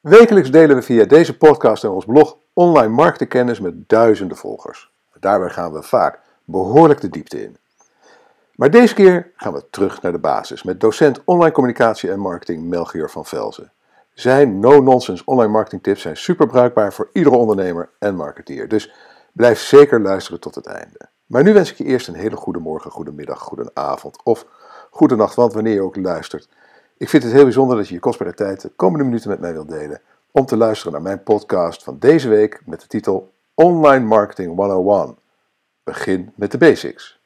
Wekelijks delen we via deze podcast en ons blog online marketingkennis met duizenden volgers. Daarbij gaan we vaak behoorlijk de diepte in. Maar deze keer gaan we terug naar de basis met docent online communicatie en marketing Melchior van Velzen. Zijn no-nonsense online marketing tips zijn super bruikbaar voor iedere ondernemer en marketeer. Dus blijf zeker luisteren tot het einde. Maar nu wens ik je eerst een hele goede morgen, goede middag, goede avond of goede nacht, want wanneer je ook luistert. Ik vind het heel bijzonder dat je je kostbare tijd de komende minuten met mij wilt delen om te luisteren naar mijn podcast van deze week met de titel Online Marketing 101. Begin met de basics.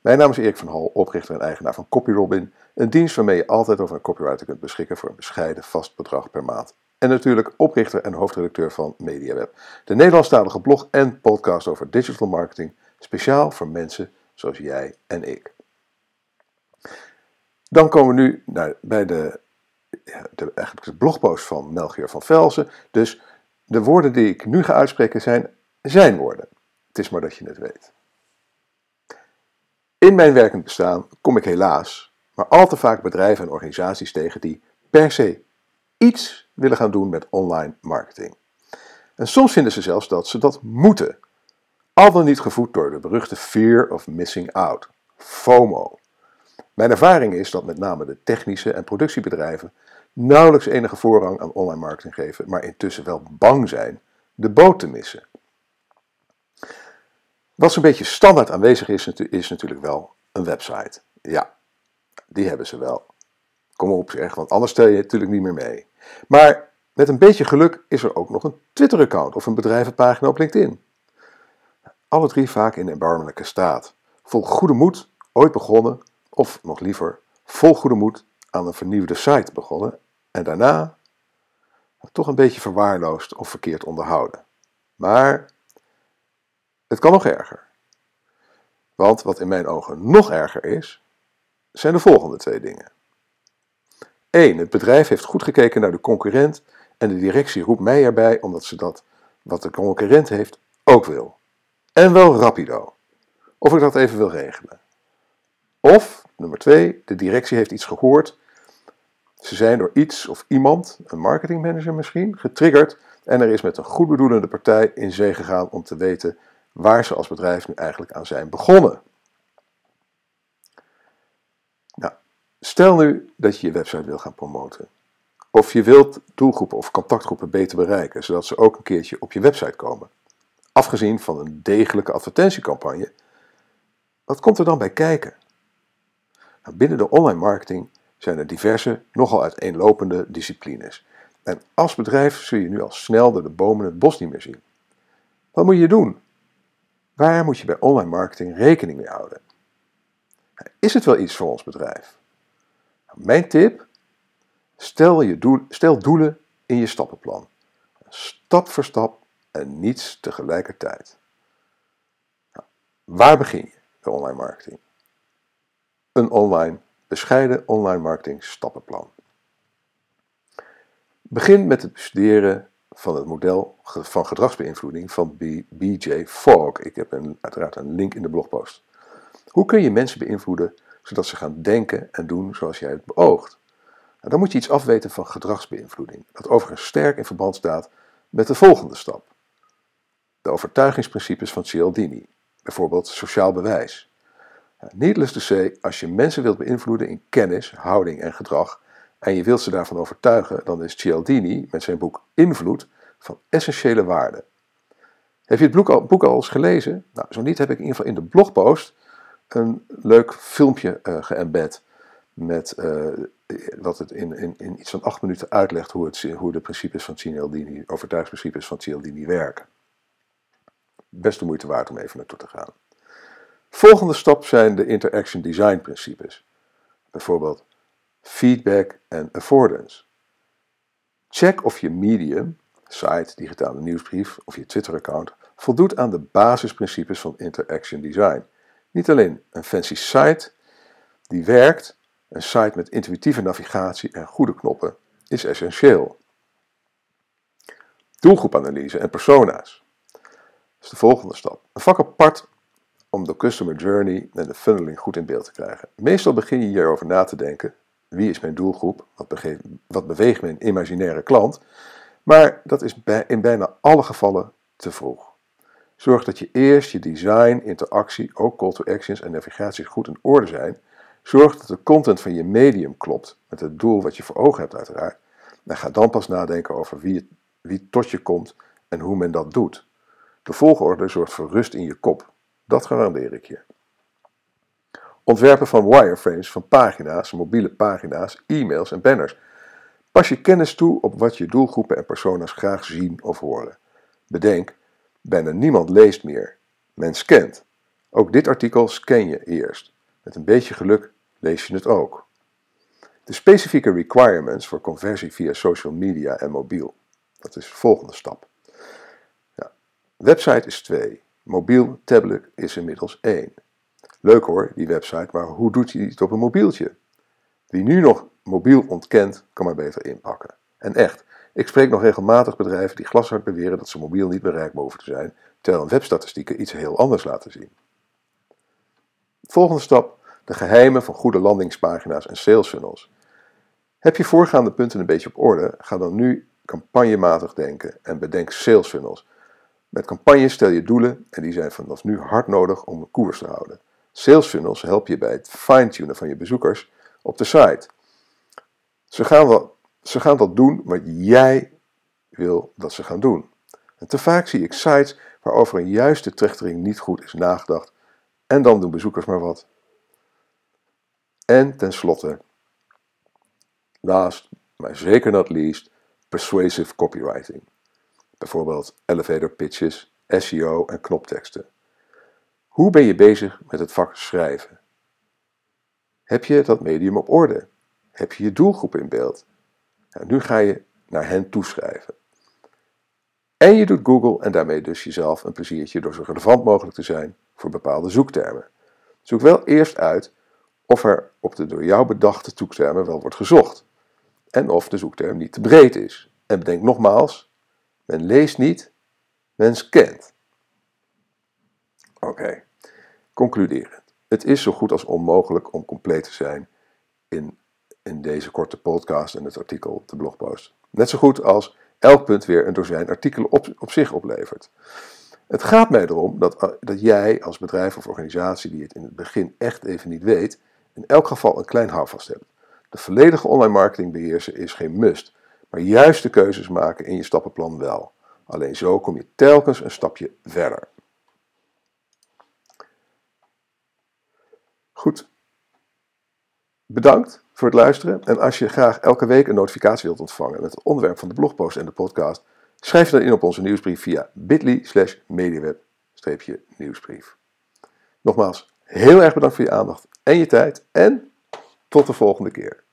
Mijn naam is Erik van Hal, oprichter en eigenaar van CopyRobin, een dienst waarmee je altijd over een copywriter kunt beschikken voor een bescheiden vast bedrag per maand. En natuurlijk oprichter en hoofdredacteur van MediaWeb, de Nederlandstalige blog en podcast over digital marketing, speciaal voor mensen zoals jij en ik. Dan komen we nu naar, bij de, de, eigenlijk de blogpost van Melchior van Velzen. Dus de woorden die ik nu ga uitspreken zijn zijn woorden. Het is maar dat je het weet. In mijn werkend bestaan kom ik helaas maar al te vaak bedrijven en organisaties tegen die per se iets willen gaan doen met online marketing. En soms vinden ze zelfs dat ze dat moeten. Al dan niet gevoed door de beruchte fear of missing out, FOMO. Mijn ervaring is dat met name de technische en productiebedrijven nauwelijks enige voorrang aan online marketing geven, maar intussen wel bang zijn de boot te missen. Wat zo'n beetje standaard aanwezig is, is natuurlijk wel een website. Ja, die hebben ze wel. Kom op zeg, want anders stel je natuurlijk niet meer mee. Maar met een beetje geluk is er ook nog een Twitter-account of een bedrijvenpagina op LinkedIn. Alle drie vaak in erbarmelijke staat. Vol goede moed, ooit begonnen, of nog liever, vol goede moed aan een vernieuwde site begonnen en daarna toch een beetje verwaarloosd of verkeerd onderhouden. Maar het kan nog erger. Want wat in mijn ogen nog erger is, zijn de volgende twee dingen. 1. Het bedrijf heeft goed gekeken naar de concurrent en de directie roept mij erbij omdat ze dat wat de concurrent heeft ook wil. En wel rapido. Of ik dat even wil regelen. Of, nummer 2, de directie heeft iets gehoord. Ze zijn door iets of iemand, een marketingmanager misschien, getriggerd en er is met een goedbedoelende partij in zee gegaan om te weten waar ze als bedrijf nu eigenlijk aan zijn begonnen. Nou, stel nu dat je je website wil gaan promoten. Of je wilt doelgroepen of contactgroepen beter bereiken, zodat ze ook een keertje op je website komen. Afgezien van een degelijke advertentiecampagne, wat komt er dan bij kijken? Nou, binnen de online marketing zijn er diverse, nogal uiteenlopende disciplines. En als bedrijf zul je nu al snel door de bomen het bos niet meer zien. Wat moet je doen? Waar moet je bij online marketing rekening mee houden? Is het wel iets voor ons bedrijf? Nou, mijn tip: stel, je doel, stel doelen in je stappenplan. Stap voor stap en niets tegelijkertijd. Nou, waar begin je bij online marketing? Een online, bescheiden online marketing stappenplan. Begin met het bestuderen van het model van gedragsbeïnvloeding van BJ Fogg. Ik heb een, uiteraard een link in de blogpost. Hoe kun je mensen beïnvloeden zodat ze gaan denken en doen zoals jij het beoogt? Nou, dan moet je iets afweten van gedragsbeïnvloeding, dat overigens sterk in verband staat met de volgende stap. De overtuigingsprincipes van Cialdini, bijvoorbeeld sociaal bewijs. Needless to say, als je mensen wilt beïnvloeden in kennis, houding en gedrag, en je wilt ze daarvan overtuigen, dan is Cialdini met zijn boek Invloed van essentiële waarde. Heb je het boek al, boek al eens gelezen? Nou, zo niet heb ik in ieder geval in de blogpost een leuk filmpje uh, geëmbed met uh, wat het in, in, in iets van acht minuten uitlegt hoe, het, hoe de principes van Cialdini, overtuigingsprincipes van Cialdini werken. Best de moeite waard om even naartoe te gaan. Volgende stap zijn de interaction design principes. Bijvoorbeeld feedback en affordance. Check of je medium, site, digitale nieuwsbrief of je Twitter-account voldoet aan de basisprincipes van interaction design. Niet alleen een fancy site die werkt, een site met intuïtieve navigatie en goede knoppen is essentieel. Doelgroepanalyse en persona's. Dat is de volgende stap. Een vak apart om de customer journey en de funneling goed in beeld te krijgen. Meestal begin je hierover na te denken wie is mijn doelgroep? Wat, wat beweegt mijn imaginaire klant? Maar dat is in bijna alle gevallen te vroeg. Zorg dat je eerst je design, interactie, ook call to actions en navigatie goed in orde zijn. Zorg dat de content van je medium klopt, met het doel wat je voor ogen hebt uiteraard. En ga dan pas nadenken over wie, wie tot je komt en hoe men dat doet. De volgorde zorgt voor rust in je kop. Dat garandeer ik je. Ontwerpen van wireframes van pagina's, mobiele pagina's, e-mails en banners. Pas je kennis toe op wat je doelgroepen en persona's graag zien of horen. Bedenk, bijna niemand leest meer. Men scant. Ook dit artikel scan je eerst. Met een beetje geluk lees je het ook. De specifieke requirements voor conversie via social media en mobiel. Dat is de volgende stap. Ja. Website is 2. Mobiel tablet is inmiddels 1. Leuk hoor, die website, maar hoe doet hij het op een mobieltje? Wie nu nog mobiel ontkent, kan maar beter inpakken. En echt, ik spreek nog regelmatig bedrijven die glashard beweren dat ze mobiel niet bereikbaar hoeven te zijn, terwijl hun webstatistieken iets heel anders laten zien. Volgende stap, de geheimen van goede landingspagina's en sales funnels. Heb je voorgaande punten een beetje op orde, ga dan nu campagnematig denken en bedenk sales funnels. Met campagnes stel je doelen en die zijn vanaf nu hard nodig om een koers te houden. Sales funnels helpen je bij het fine-tunen van je bezoekers op de site. Ze gaan, wel, ze gaan dat doen wat jij wil dat ze gaan doen. En te vaak zie ik sites waarover een juiste trechtering niet goed is nagedacht en dan doen bezoekers maar wat. En tenslotte, last, maar zeker not least, persuasive copywriting. Bijvoorbeeld elevator pitches, SEO en knopteksten. Hoe ben je bezig met het vak schrijven? Heb je dat medium op orde? Heb je je doelgroep in beeld? Nu ga je naar hen toeschrijven. En je doet Google en daarmee dus jezelf een pleziertje door zo relevant mogelijk te zijn voor bepaalde zoektermen. Zoek wel eerst uit of er op de door jou bedachte zoektermen wel wordt gezocht. En of de zoekterm niet te breed is. En bedenk nogmaals, men leest niet, men scant. Oké, concluderend. Het is zo goed als onmogelijk om compleet te zijn in, in deze korte podcast en het artikel op de blogpost. Net zo goed als elk punt weer een dozijn artikelen op, op zich oplevert. Het gaat mij erom dat, eh, dat jij als bedrijf of organisatie die het in het begin echt even niet weet, in elk geval een klein houvast hebt. De volledige online marketing beheersen is geen must, maar juist de keuzes maken in je stappenplan wel. Alleen zo kom je telkens een stapje verder. Goed. Bedankt voor het luisteren. En als je graag elke week een notificatie wilt ontvangen met het onderwerp van de blogpost en de podcast, schrijf je dan in op onze nieuwsbrief via bit.ly slash mediaweb-nieuwsbrief. Nogmaals, heel erg bedankt voor je aandacht en je tijd en tot de volgende keer.